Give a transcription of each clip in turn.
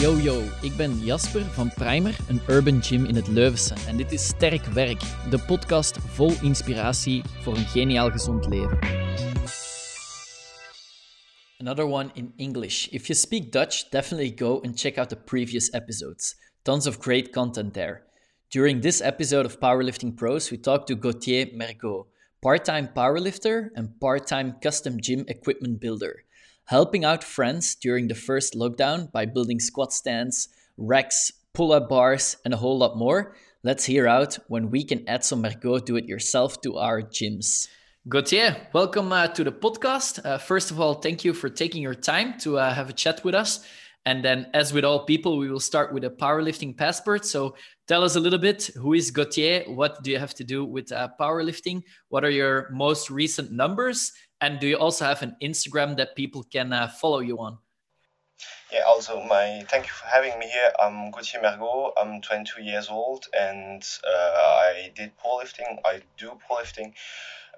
Yo yo, ik ben Jasper van Primer, een urban gym in het Leuvense. En dit is Sterk Werk, de podcast vol inspiratie voor een geniaal gezond leven. Another one in English. If you speak Dutch, definitely go and check out the previous episodes. Tons of great content there. During this episode of Powerlifting Pros, we talked to Gauthier Mergot, part time powerlifter and part time custom gym equipment builder helping out friends during the first lockdown by building squat stands, racks, pull up bars, and a whole lot more. Let's hear out when we can add some Mergot do it yourself to our gyms. Gauthier, welcome uh, to the podcast. Uh, first of all, thank you for taking your time to uh, have a chat with us. And then, as with all people, we will start with a powerlifting passport. So, tell us a little bit who is Gauthier? What do you have to do with uh, powerlifting? What are your most recent numbers? And do you also have an Instagram that people can uh, follow you on? Yeah, also my thank you for having me here. I'm Gauthier Mergot. I'm 22 years old and uh, I did powerlifting. I do powerlifting.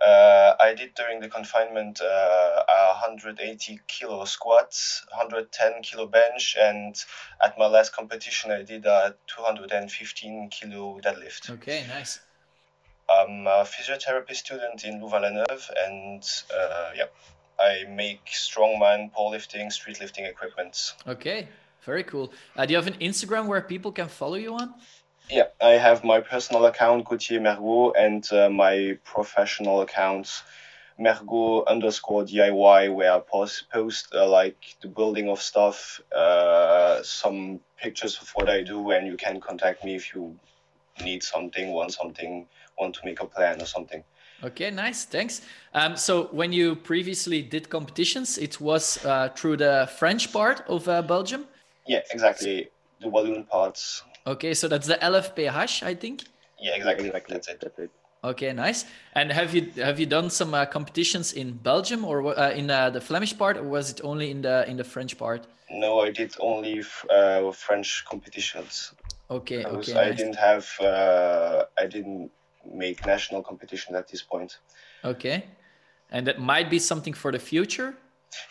Uh, I did during the confinement uh, 180 kilo squats, 110 kilo bench, and at my last competition I did a 215 kilo deadlift. Okay, nice. I'm a physiotherapy student in Louvain-la-Neuve, and uh, yeah, I make strongman, powerlifting, street lifting equipment. Okay, very cool. Uh, do you have an Instagram where people can follow you on? Yeah, I have my personal account, Gauthier Mergot, and uh, my professional account, Mergot underscore DIY, where I post, post uh, like the building of stuff, uh, some pictures of what I do, and you can contact me if you need something, want something, want to make a plan or something. Okay, nice. Thanks. Um, so when you previously did competitions, it was uh, through the French part of uh, Belgium. Yeah, exactly. The Walloon parts. Okay, so that's the LFPH, I think. Yeah, exactly. exactly. That's it. That's it. Okay, nice. And have you have you done some uh, competitions in Belgium or uh, in uh, the Flemish part, or was it only in the in the French part? No, I did only uh, French competitions. Okay, okay. I nice. didn't have. Uh, I didn't make national competition at this point. Okay, and that might be something for the future.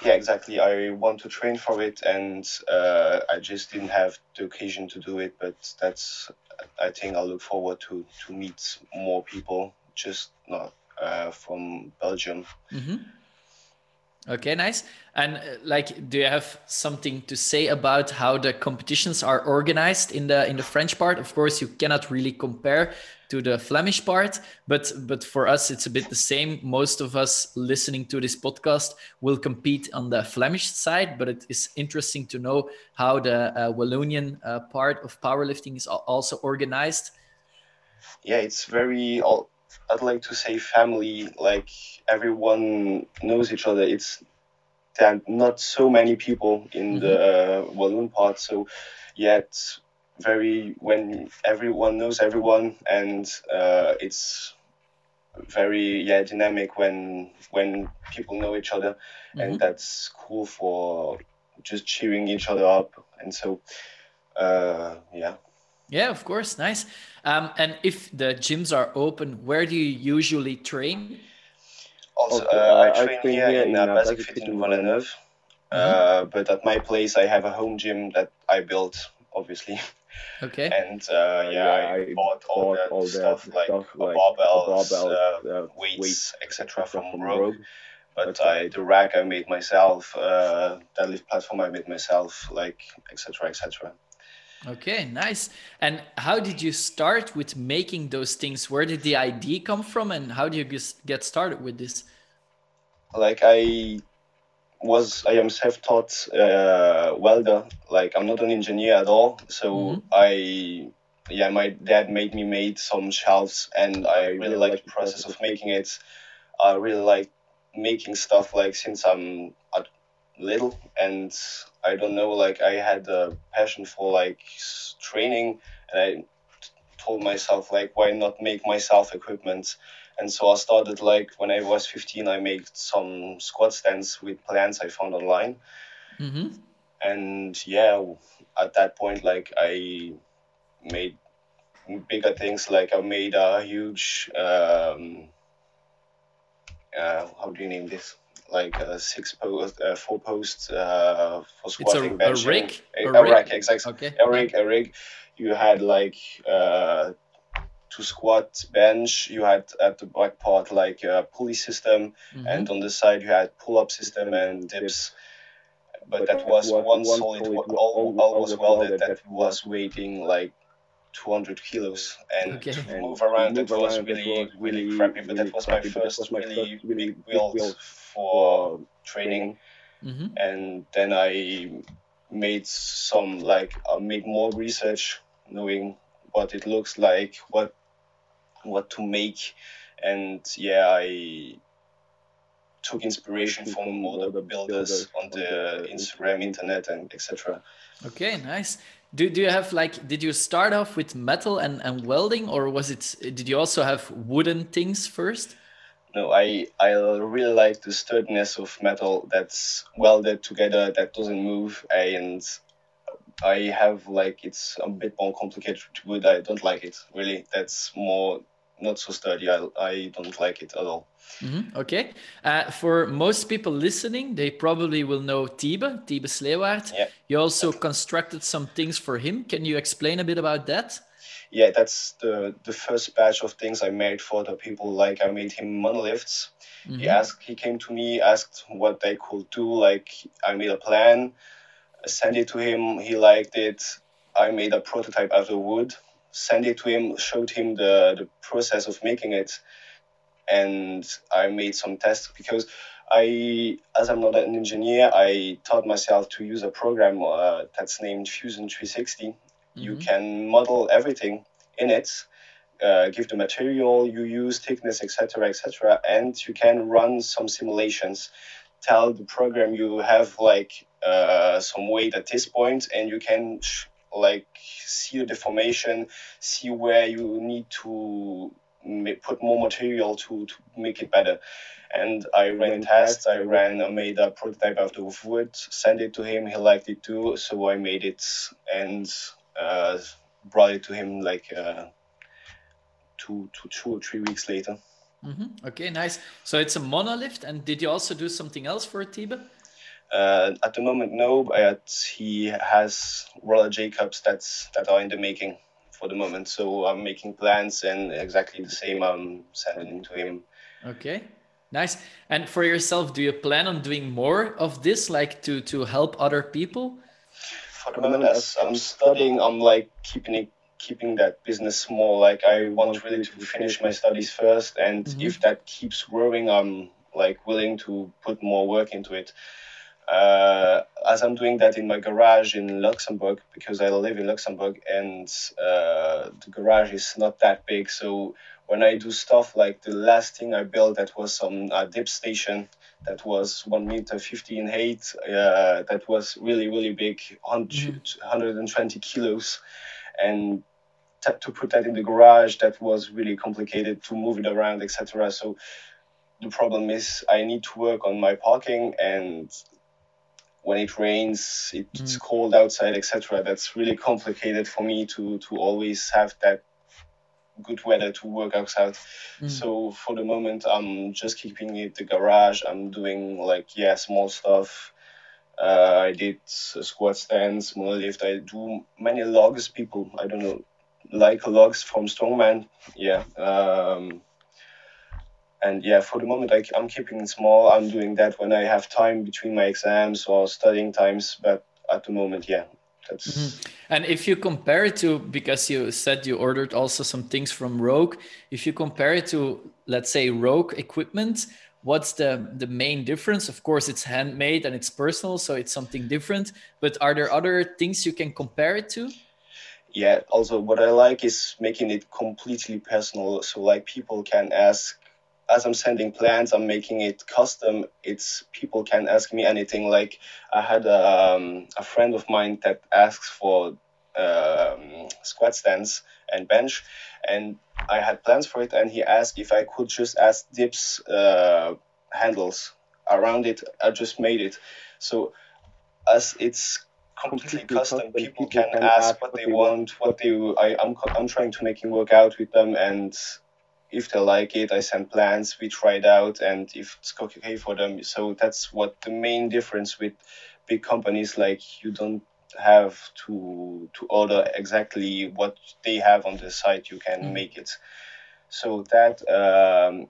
Yeah, exactly. I want to train for it, and uh, I just didn't have the occasion to do it. But that's, I think, I'll look forward to to meet more people, just not uh, from Belgium. Mm-hmm. Okay, nice. And uh, like, do you have something to say about how the competitions are organized in the in the French part? Of course, you cannot really compare to the Flemish part, but but for us, it's a bit the same. Most of us listening to this podcast will compete on the Flemish side, but it is interesting to know how the uh, Wallonian uh, part of powerlifting is also organized. Yeah, it's very. I'll- I'd like to say family. Like everyone knows each other. It's there are not so many people in the uh, Walloon part, so yet very when everyone knows everyone, and uh, it's very yeah dynamic when when people know each other, Mhm. and that's cool for just cheering each other up, and so uh, yeah. Yeah, of course, nice. Um, and if the gyms are open, where do you usually train? Also, Okay, uh, I I train train here here in in, uh, uh, Basic Basic Fit Fit in in Villeneuve. Mhm. Uh, but at my place, I have a home gym that I built, obviously. Okay. And uh, yeah, I, bought all that all stuff that like stuff a like barbells, barbells, uh, uh, weights, etc. from from Rogue. Rogue. But I, the rack I made myself, uh, deadlift platform I made myself, like etc. etc. Okay, nice. And how did you start with making those things? Where did the idea come from, and how do you get started with this? like I was I am self-taught uh, welder. Like I'm not an engineer at all. So Mhm. I yeah, my dad made me made some shelves, and I really like the process of making it. I really like making stuff like since I'm at little, and I don't know like I had a passion for like training, and i told myself like why not make myself equipment and so I started like when I was 15, I made some squat stands with plans I found online. Mm-hmm. And yeah, at that point, like I made bigger things. Like I made a huge, um, uh, how do you name this? Like a six post, uh, four posts uh, for It's a, squatting, a rig? A, A a rig? rack, exactly. Okay. A rig, a rig. You had like uh, to squat, bench. You had at the back part like a pulley system, Mhm. and on the side you had pull-up system and dips. But that was one solid, all, all was welded. That was weighing like 200 kilos, and Okay. to move around that was really, really crappy. But that was my first really big build for training Mhm. and then I made some like I made more research, knowing what it looks like, what what to make, and yeah, I took inspiration from other builders on the Instagram, internet, and etc. Okay, nice. Do, do you have like, did you start off with metal and, and welding, or was it, did you also have wooden things first? No, I I really like the sturdiness of metal that's welded together that doesn't move, and I have like it's a bit more complicated wood. I don't like it really. That's more not so sturdy. I I don't like it at all. Mhm, Okay. Uh, for most people listening, they probably will know Tibe, Tibe Sleewaard. Yeah. You also constructed some things for him. Can you explain a bit about that? Yeah, that's the the first batch of things I made for the people. Like I made him monoliths. He Mhm. asked, he came to me, asked what they could do. Like I made a plan, sent it to him. He liked it. I made a prototype out of wood, sent it to him, showed him the the process of making it, and I made some tests because I, as I'm not an engineer, I taught myself to use a program uh, that's named Fusion 360. You Mhm. can model everything in it, uh, give the material you use, thickness, etc., etc., and you can run some simulations. Tell the program you have like uh, some weight at this point, and you can sh- like see the deformation, see where you need to put more material to to make it better. And I ran tests. I ran, I made a prototype out of wood, sent it to him. He liked it too, so I made it and uh, brought it to him like uh, two, two, two or three weeks later. Mhm. Okay, nice. So it's a monolith. And did you also do something else for Tibe? Uh, at the moment, no, but he has roller J-cups that's that are in the making for the moment. So I'm making plans and exactly the same. I'm sending to him. Okay, nice. And for yourself, do you plan on doing more of this, like to to help other people? For the moment, as I'm studying, I'm like keeping it, keeping that business small. Like I want really to finish my studies first, and Mhm. if that keeps growing, I'm like willing to put more work into it. Uh, as I'm doing that in my garage in Luxembourg, because I live in Luxembourg, and uh, the garage is not that big, so when I do stuff like the last thing I built, that was some uh, dip station that was one meter fifty in height. Uh, that was really really big, 100, 120 kilos, and t- to put that in the garage, that was really complicated to move it around, etc. So the problem is I need to work on my parking and when it rains it's Mm. cold outside etc that's really complicated for me to to always have that good weather to work outside. Mm. so for the moment i'm just keeping it the garage. I'm doing like yeah small stuff. Uh, i did squat stands monolift i do many logs people. I don't know like logs from strongman. Yeah um, and yeah for the moment I, i'm keeping it small. I'm doing that when i have time between my exams or studying times but at the moment yeah that's Mhm. And if you compare it to, because you said you ordered also some things from Rogue, if you compare it to, let's say, Rogue equipment, what's the the main difference? Of course, it's handmade and it's personal, so it's something different. But are there other things you can compare it to? yeah also what i like is making it completely personal so like people can ask as i'm sending plans i'm making it custom it's people can ask me anything like i had um, a friend of mine that asks for um, squat stands and bench and i had plans for it and he asked if i could just add dips uh, handles around it i just made it so as it's completely custom. People can ask what they want, what they. I, I'm I'm trying to make it work out with them, and if they like it, I send plans, we try it out, and if it's okay for them. So that's what the main difference with big companies like you don't have to to order exactly what they have on the site. You can mm. make it. So that um,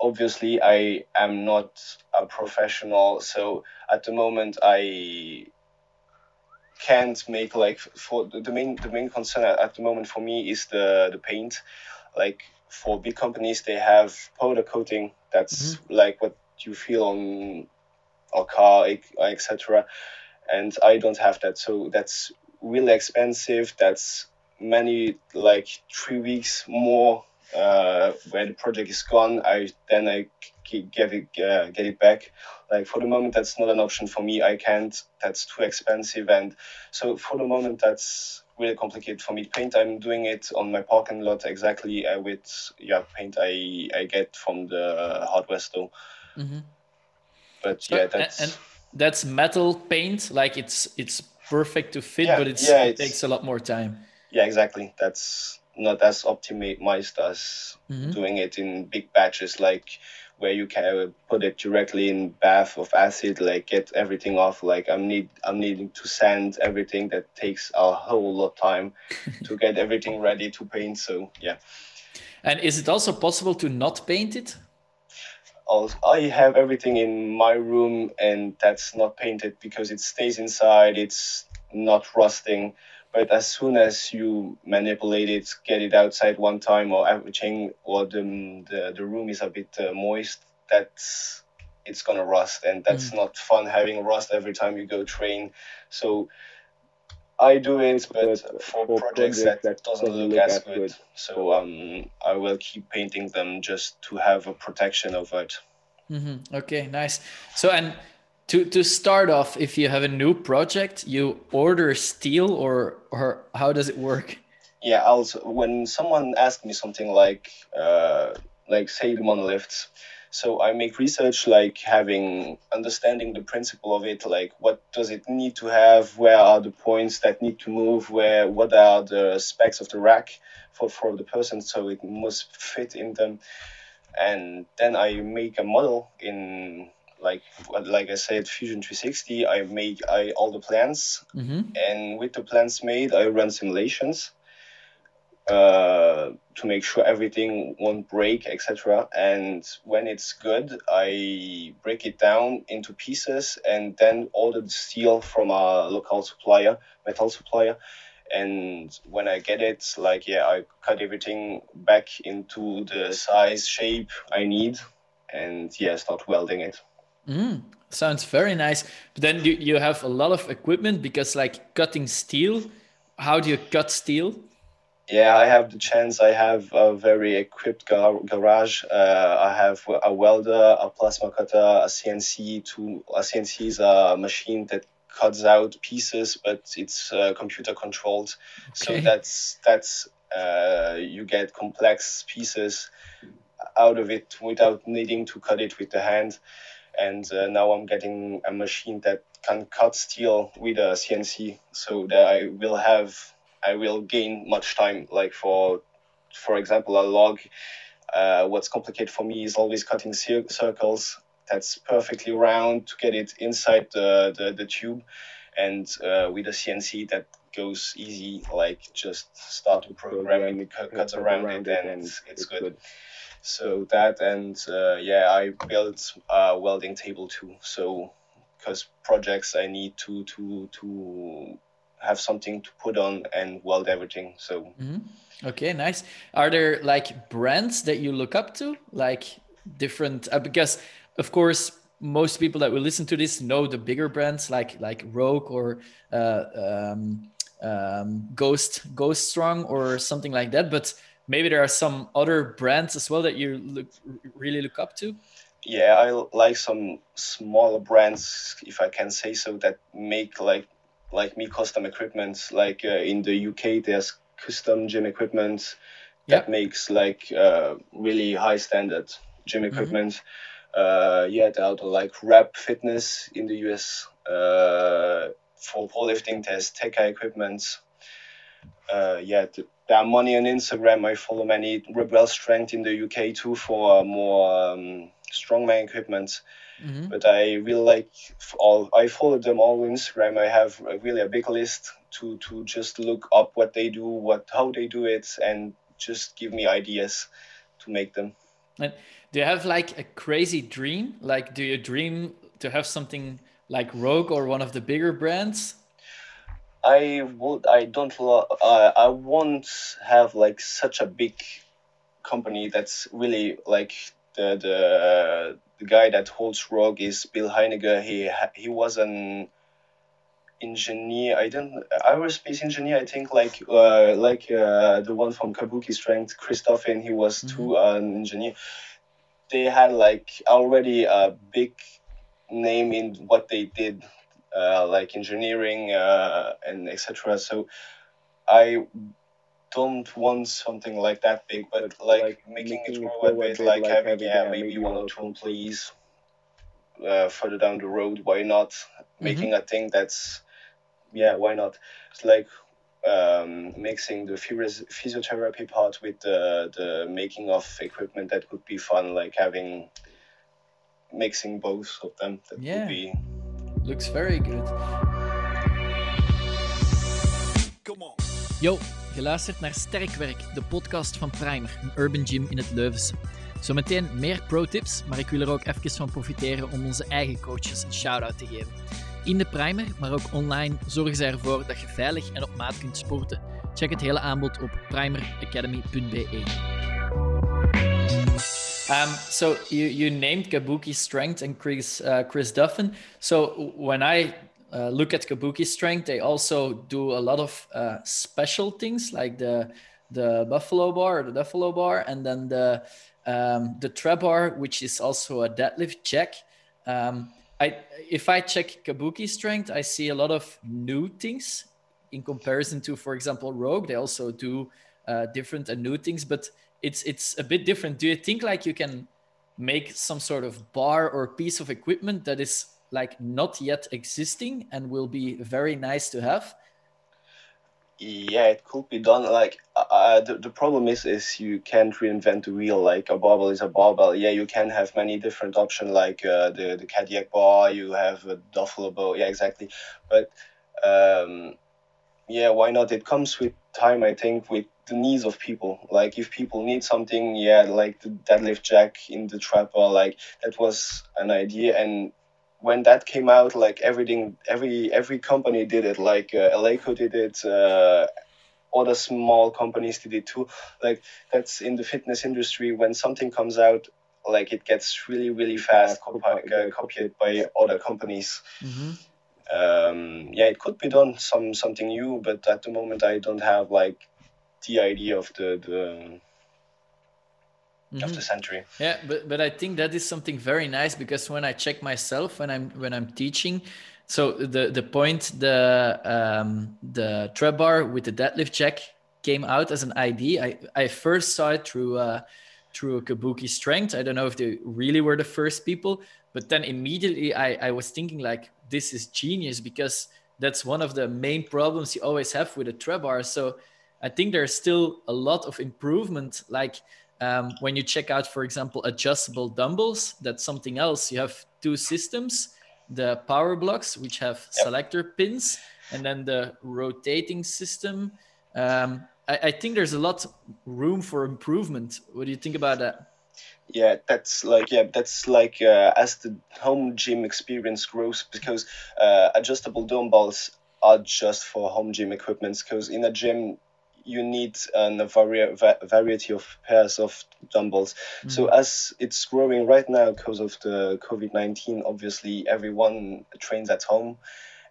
obviously I am not a professional. So at the moment I can't make like for the main the main concern at the moment for me is the the paint like for big companies they have powder coating that's mm-hmm. like what you feel on a car etc and i don't have that. So that's really expensive. That's many like three weeks more uh, where the project is gone, I then I give it uh, get it back. Like for the moment, that's not an option for me. I can't. That's too expensive, and so for the moment, that's really complicated for me. Paint, I'm doing it on my parking lot exactly uh, with yeah paint I I get from the hardware store. Mm-hmm. But yeah, that's and, that's metal paint. Like it's it's perfect to fit, yeah, but yeah, it takes a lot more time. Yeah, exactly. That's not as optimized as mm-hmm. doing it in big batches, like where you can put it directly in bath of acid, like get everything off. Like I'm need I'm needing to sand everything that takes a whole lot of time to get everything ready to paint. So yeah. And is it also possible to not paint it? Also, I have everything in my room, and that's not painted because it stays inside. It's not rusting but as soon as you manipulate it, get it outside one time or everything, or the, the, the room is a bit uh, moist, that's it's gonna rust, and that's mm. not fun having rust every time you go train. So I do it, but for, for projects, that, that doesn't look, look as good. good. So um, I will keep painting them just to have a protection of it. Mm-hmm. Okay, nice. So and to to start off if you have a new project you order steel or or how does it work? Yeah also when someone asks me something like uh, like say the monoliths so i make research like having understanding the principle of it like what does it need to have where are the points that need to move where what are the specs of the rack for for the person so it must fit in them. And then i make a model in like like I said, Fusion 360. I make I all the plans, mm-hmm. and with the plans made, I run simulations uh, to make sure everything won't break, etc. And when it's good, I break it down into pieces and then order the steel from a local supplier, metal supplier. And when I get it, like yeah, I cut everything back into the size shape I need, and yeah, start welding it. Mm, sounds very nice. But then you, you have a lot of equipment because, like, cutting steel, how do you cut steel? Yeah, I have the chance. I have a very equipped gar- garage. Uh, I have a welder, a plasma cutter, a CNC. To a CNC is a machine that cuts out pieces, but it's uh, computer controlled. Okay. So that's that's uh, you get complex pieces out of it without needing to cut it with the hand and uh, now I'm getting a machine that can cut steel with a CNC, so that I will have I will gain much time. Like for for example, a log. Uh, what's complicated for me is always cutting cir- circles. That's perfectly round to get it inside the the, the tube, and uh, with a CNC that goes easy. Like just start to program and cut, cut around, around it, and it's, it's good. good. So that and uh, yeah, I built a welding table too. So because projects I need to to to have something to put on and weld everything. So mm-hmm. okay, nice. Are there like brands that you look up to, like different? Uh, because of course most people that will listen to this know the bigger brands like like Rogue or uh, um, um, Ghost Ghost Strong or something like that, but maybe there are some other brands as well that you look really look up to yeah i like some smaller brands if i can say so that make like like me custom equipment like uh, in the uk there's custom gym equipment that makes like uh, really high standard gym mm-hmm. equipment mm-hmm. uh, yeah there are like rep fitness in the us uh, for powerlifting there's Tekka equipment uh, yeah, there are money on Instagram. I follow many Rebel Strength in the UK too for more um, strongman equipment. Mm-hmm. But I really like all. I follow them all on Instagram. I have really a big list to to just look up what they do, what how they do it, and just give me ideas to make them. And do you have like a crazy dream? Like, do you dream to have something like Rogue or one of the bigger brands? I would. I don't. Lo- uh, I won't have like such a big company that's really like the the the guy that holds Rogue is Bill Henniger. He he was an engineer. I don't aerospace engineer. I think like uh, like uh, the one from Kabuki Strength, Chris Duffin. He was mm-hmm. too uh, an engineer. They had like already a big name in what they did, like engineering uh, and etc. So I don't want something like that big, but like, like making, making it more with like, like having yeah maybe one or two employees uh, further down the road. Why not mm-hmm. making a thing that's yeah why not? It's like um, mixing the physiotherapy part with the the making of equipment that could be fun, like having mixing both of them. That yeah. would be looks very good. Come on. Yo, Geluisterd naar Sterkwerk, de podcast van Primer, een urban gym in het Leuvense. Zometeen meer pro-tips, maar ik wil er ook even van profiteren om onze eigen coaches een shout-out te geven. In de Primer, maar ook online, zorgen zij ervoor dat je veilig en op maat kunt sporten. Check het hele aanbod op primeracademy.be. Um, so you, you named Kabuki Strength and Chris, uh, Chris Duffin. So when I uh, look at Kabuki strength, they also do a lot of uh, special things like the the buffalo bar or the buffalo bar, and then the um, the trap bar, which is also a deadlift jack. Um, I if I check Kabuki strength, I see a lot of new things in comparison to, for example, Rogue. They also do uh, different and new things, but it's it's a bit different. Do you think like you can make some sort of bar or piece of equipment that is like not yet existing and will be very nice to have? Yeah it could be done. Like uh, uh, the, the problem is is you can't reinvent the wheel. Like a barbell is a barbell. Yeah you can have many different options like uh, the the Cadillac bar you have a Duffalo. yeah exactly. But um, yeah why not? It comes with time i think with the needs of people like if people need something yeah like the deadlift jack in the trap bar like that was an idea and when that came out, like everything, every every company did it. Like uh, Eleiko did it. Uh, other small companies did it too. Like that's in the fitness industry. When something comes out, like it gets really really fast copied, uh, copied by other companies. Mm-hmm. Um, yeah, it could be done some something new, but at the moment I don't have like the idea of the the mm-hmm. of the century. Yeah, but but I think that is something very nice because when I check myself when I'm when I'm teaching, so the the point the um, the trap bar with the deadlift jack came out as an ID. I I first saw it through uh, through a Kabuki Strength. I don't know if they really were the first people, but then immediately I I was thinking like this is genius because that's one of the main problems you always have with a trap bar. So I think there's still a lot of improvement. Like um, when you check out, for example, adjustable dumbbells, that's something else. You have two systems the power blocks, which have yep. selector pins, and then the rotating system. Um, I, I, think there's a lot room for improvement. What do you think about that? Yeah, that's like yeah, that's like uh, as the home gym experience grows because uh, adjustable dumbbells are just for home gym equipment. Because in a gym, you need a vari- variety of pairs of dumbbells. Mm-hmm. So as it's growing right now because of the COVID nineteen, obviously everyone trains at home,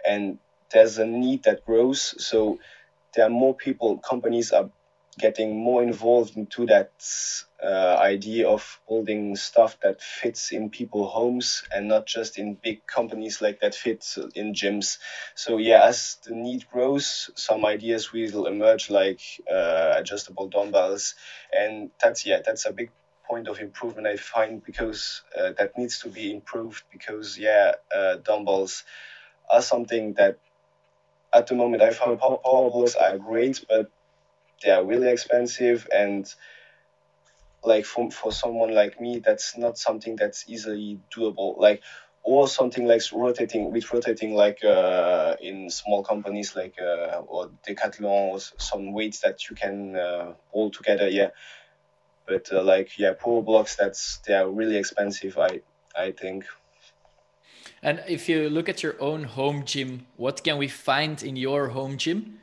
and there's a need that grows. So there are more people. Companies are getting more involved into that uh, idea of building stuff that fits in people homes and not just in big companies like that fit in gyms. So yeah as the need grows some ideas will emerge like uh, adjustable dumbbells. And that's yeah that's a big point of improvement i find because uh, that needs to be improved because yeah uh, dumbbells are something that at the moment I found power, power are great, but they are really expensive and like for, for someone like me that's not something that's easily doable. Like or something like rotating with rotating like uh, in small companies like uh, or decathlon or some weights that you can uh, pull together yeah. But uh, like yeah power blocks that's they are really expensive i i think. And if you look at your own home gym what can we find in your home gym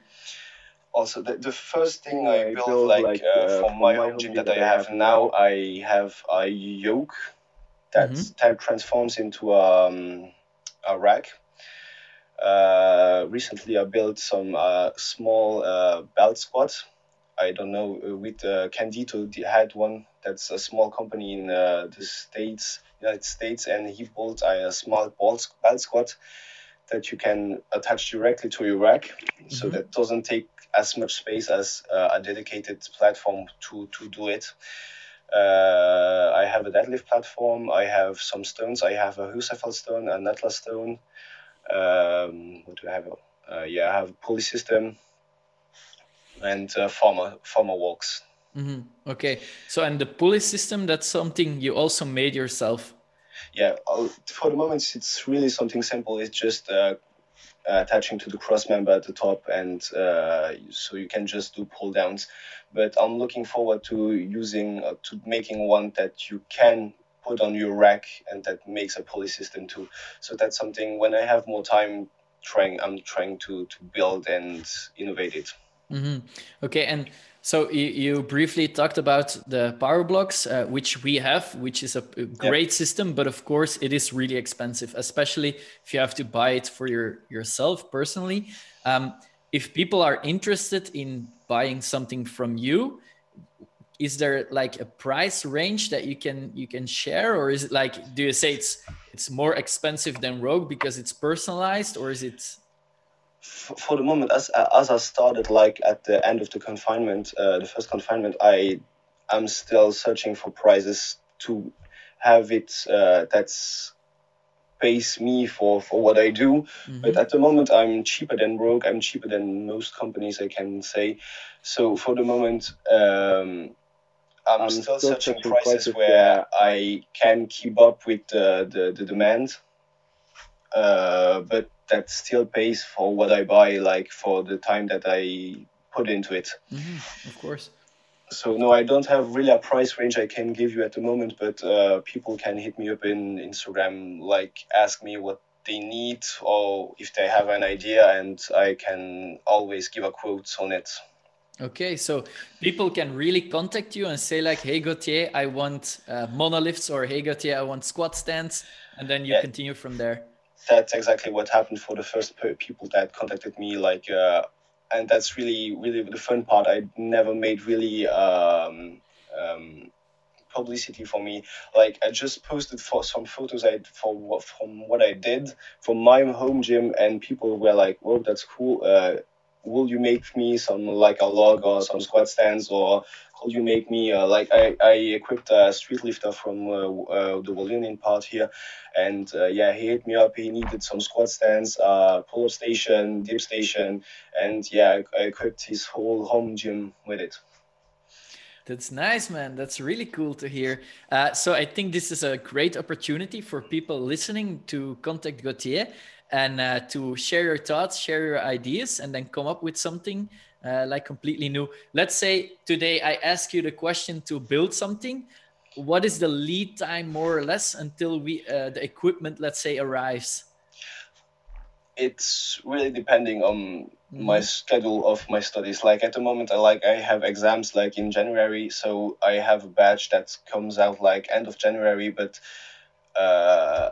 also the, the first thing I built like, like uh, uh, for my home gym that I have now, I have a yoke that mm-hmm. type transforms into um, a rack. Uh, recently, I built some uh, small uh, belt squats. I don't know uh, with uh, Candito had one. That's a small company in the states, United States, and he built a small belt squat that you can attach directly to your rack, mm-hmm. so that doesn't take as much space as uh, a dedicated platform to, to do it. Uh, I have a deadlift platform. I have some stones. I have a Husafell stone, a Atlas stone. Um, what do I have? Uh, yeah, I have a pulley system and uh, farmer farmer walks. Mm-hmm. Okay, so and the pulley system that's something you also made yourself. Yeah, for the moment it's really something simple. It's just uh, uh, attaching to the cross member at the top, and uh, so you can just do pull downs. But I'm looking forward to using uh, to making one that you can put on your rack and that makes a pulley system too. So that's something when I have more time, trying I'm trying to to build and innovate it. Mm-hmm. Okay, and so you, you, briefly talked about the power blocks, uh, which we have, which is a, a great yep. system, but of course it is really expensive, especially if you have to buy it for your yourself personally. Um, if people are interested in buying something from you, is there like a price range that you can you can share, or is it like do you say it's it's more expensive than Rogue because it's personalized, or is it? For the moment, as as I started like at the end of the confinement, uh, the first confinement, I am still searching for prizes to have it uh, that's pays me for for what I do. Mm-hmm. But at the moment, I'm cheaper than Rogue. I'm cheaper than most companies, I can say. So for the moment. Um, I'm, I'm still, still searching prices, prices where I can keep up with the, the, the demand. Uh, but that still pays for what I buy, like for the time that I put into it. Mm-hmm, of course. So no, I don't have really a price range I can give you at the moment, but uh, people can hit me up in Instagram, like ask me what they need or if they have an idea, and I can always give a quote on it. Okay, so people can really contact you and say like, "Hey Gauthier, I want uh, monoliths," or "Hey Gauthier, I want squat stands," and then you yeah. continue from there that's exactly what happened for the first people that contacted me. Like, uh, and that's really, really the fun part. I never made really um, um, publicity for me. Like, I just posted for some photos I for from what I did from my home gym, and people were like, "Whoa, that's cool." Uh, will you make me some like a log or some squat stands or could you make me uh, like I, I equipped a street lifter from uh, uh, the Wallonian part here and uh, yeah he hit me up he needed some squat stands uh, pull-up station dip station and yeah I, I equipped his whole home gym with it that's nice, man. That's really cool to hear. Uh, so I think this is a great opportunity for people listening to contact Gauthier and uh, to share your thoughts, share your ideas, and then come up with something uh, like completely new. Let's say today I ask you the question to build something. What is the lead time, more or less, until we uh, the equipment, let's say, arrives? It's really depending on mm-hmm. my schedule of my studies. Like at the moment, I like I have exams like in January, so I have a batch that comes out like end of January, but. Uh,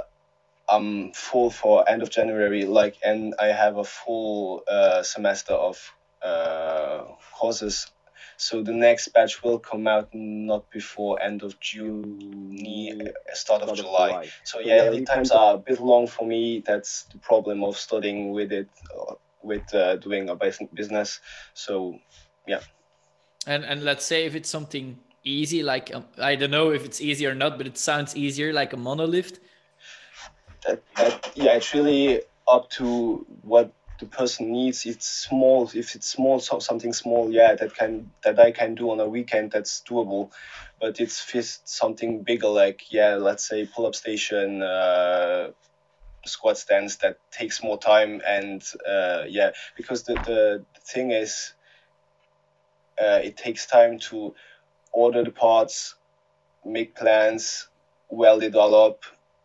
I'm full for end of January, like, and I have a full uh, semester of uh, courses. So the next batch will come out not before end of June, start of July. July. So yeah, lead times are a bit long for me. That's the problem of studying with it, uh, with uh, doing a business. So yeah. And and let's say if it's something easy, like um, I don't know if it's easy or not, but it sounds easier, like a monolift that, that yeah, it's really up to what the person needs. It's small if it's small so something small yeah that can that i can do on a weekend that's doable. But it's something bigger like yeah let's say pull-up station uh, squat stance that takes more time and uh, yeah because the, the, the thing is uh, it takes time to order the parts make plans weld it all up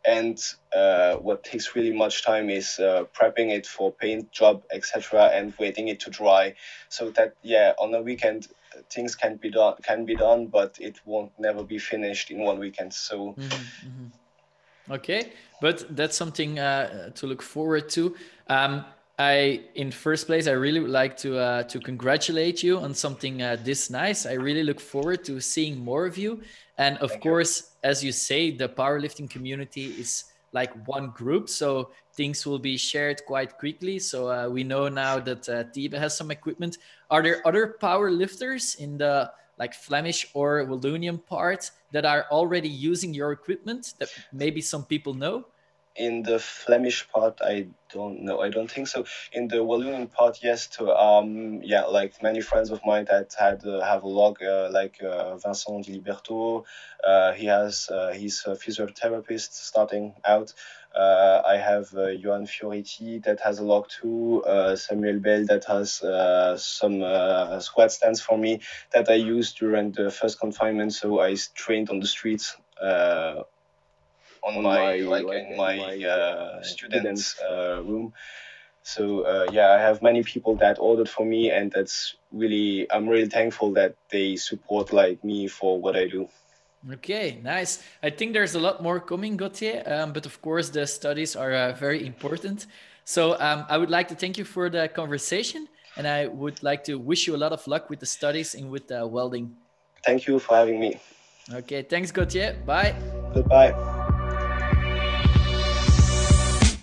and uh, what takes really much time is uh, prepping it for paint job etc and waiting it to dry so that yeah on a weekend things can be done can be done but it won't never be finished in one weekend so mm-hmm, mm-hmm. okay but that's something uh, to look forward to um, I, in first place, I really would like to uh, to congratulate you on something uh, this nice. I really look forward to seeing more of you. And of Thank course, you. as you say, the powerlifting community is like one group, so things will be shared quite quickly. So uh, we know now that uh, Tibe has some equipment. Are there other powerlifters in the like Flemish or Wallonian part that are already using your equipment that maybe some people know? In the Flemish part, I don't know. I don't think so. In the Wallonian part, yes. To um, yeah, like many friends of mine that had uh, have a log, uh, like uh, Vincent Di Liberto. Uh, he has uh, he's a physiotherapist starting out. Uh, I have uh, Johan Fioretti that has a log too. Uh, Samuel Bell that has uh, some uh, squat stands for me that I used during the first confinement. So I trained on the streets uh, on, on my, my, like, like in my, my uh, students uh, room. So uh, yeah, I have many people that ordered for me, and that's really I'm really thankful that they support like me for what I do. Okay, nice. I think there's a lot more coming, Gauthier, um, but of course the studies are uh, very important. So um, I would like to thank you for the conversation, and I would like to wish you a lot of luck with the studies and with the welding. Thank you for having me. Okay, thanks, Gauthier. Bye. Goodbye.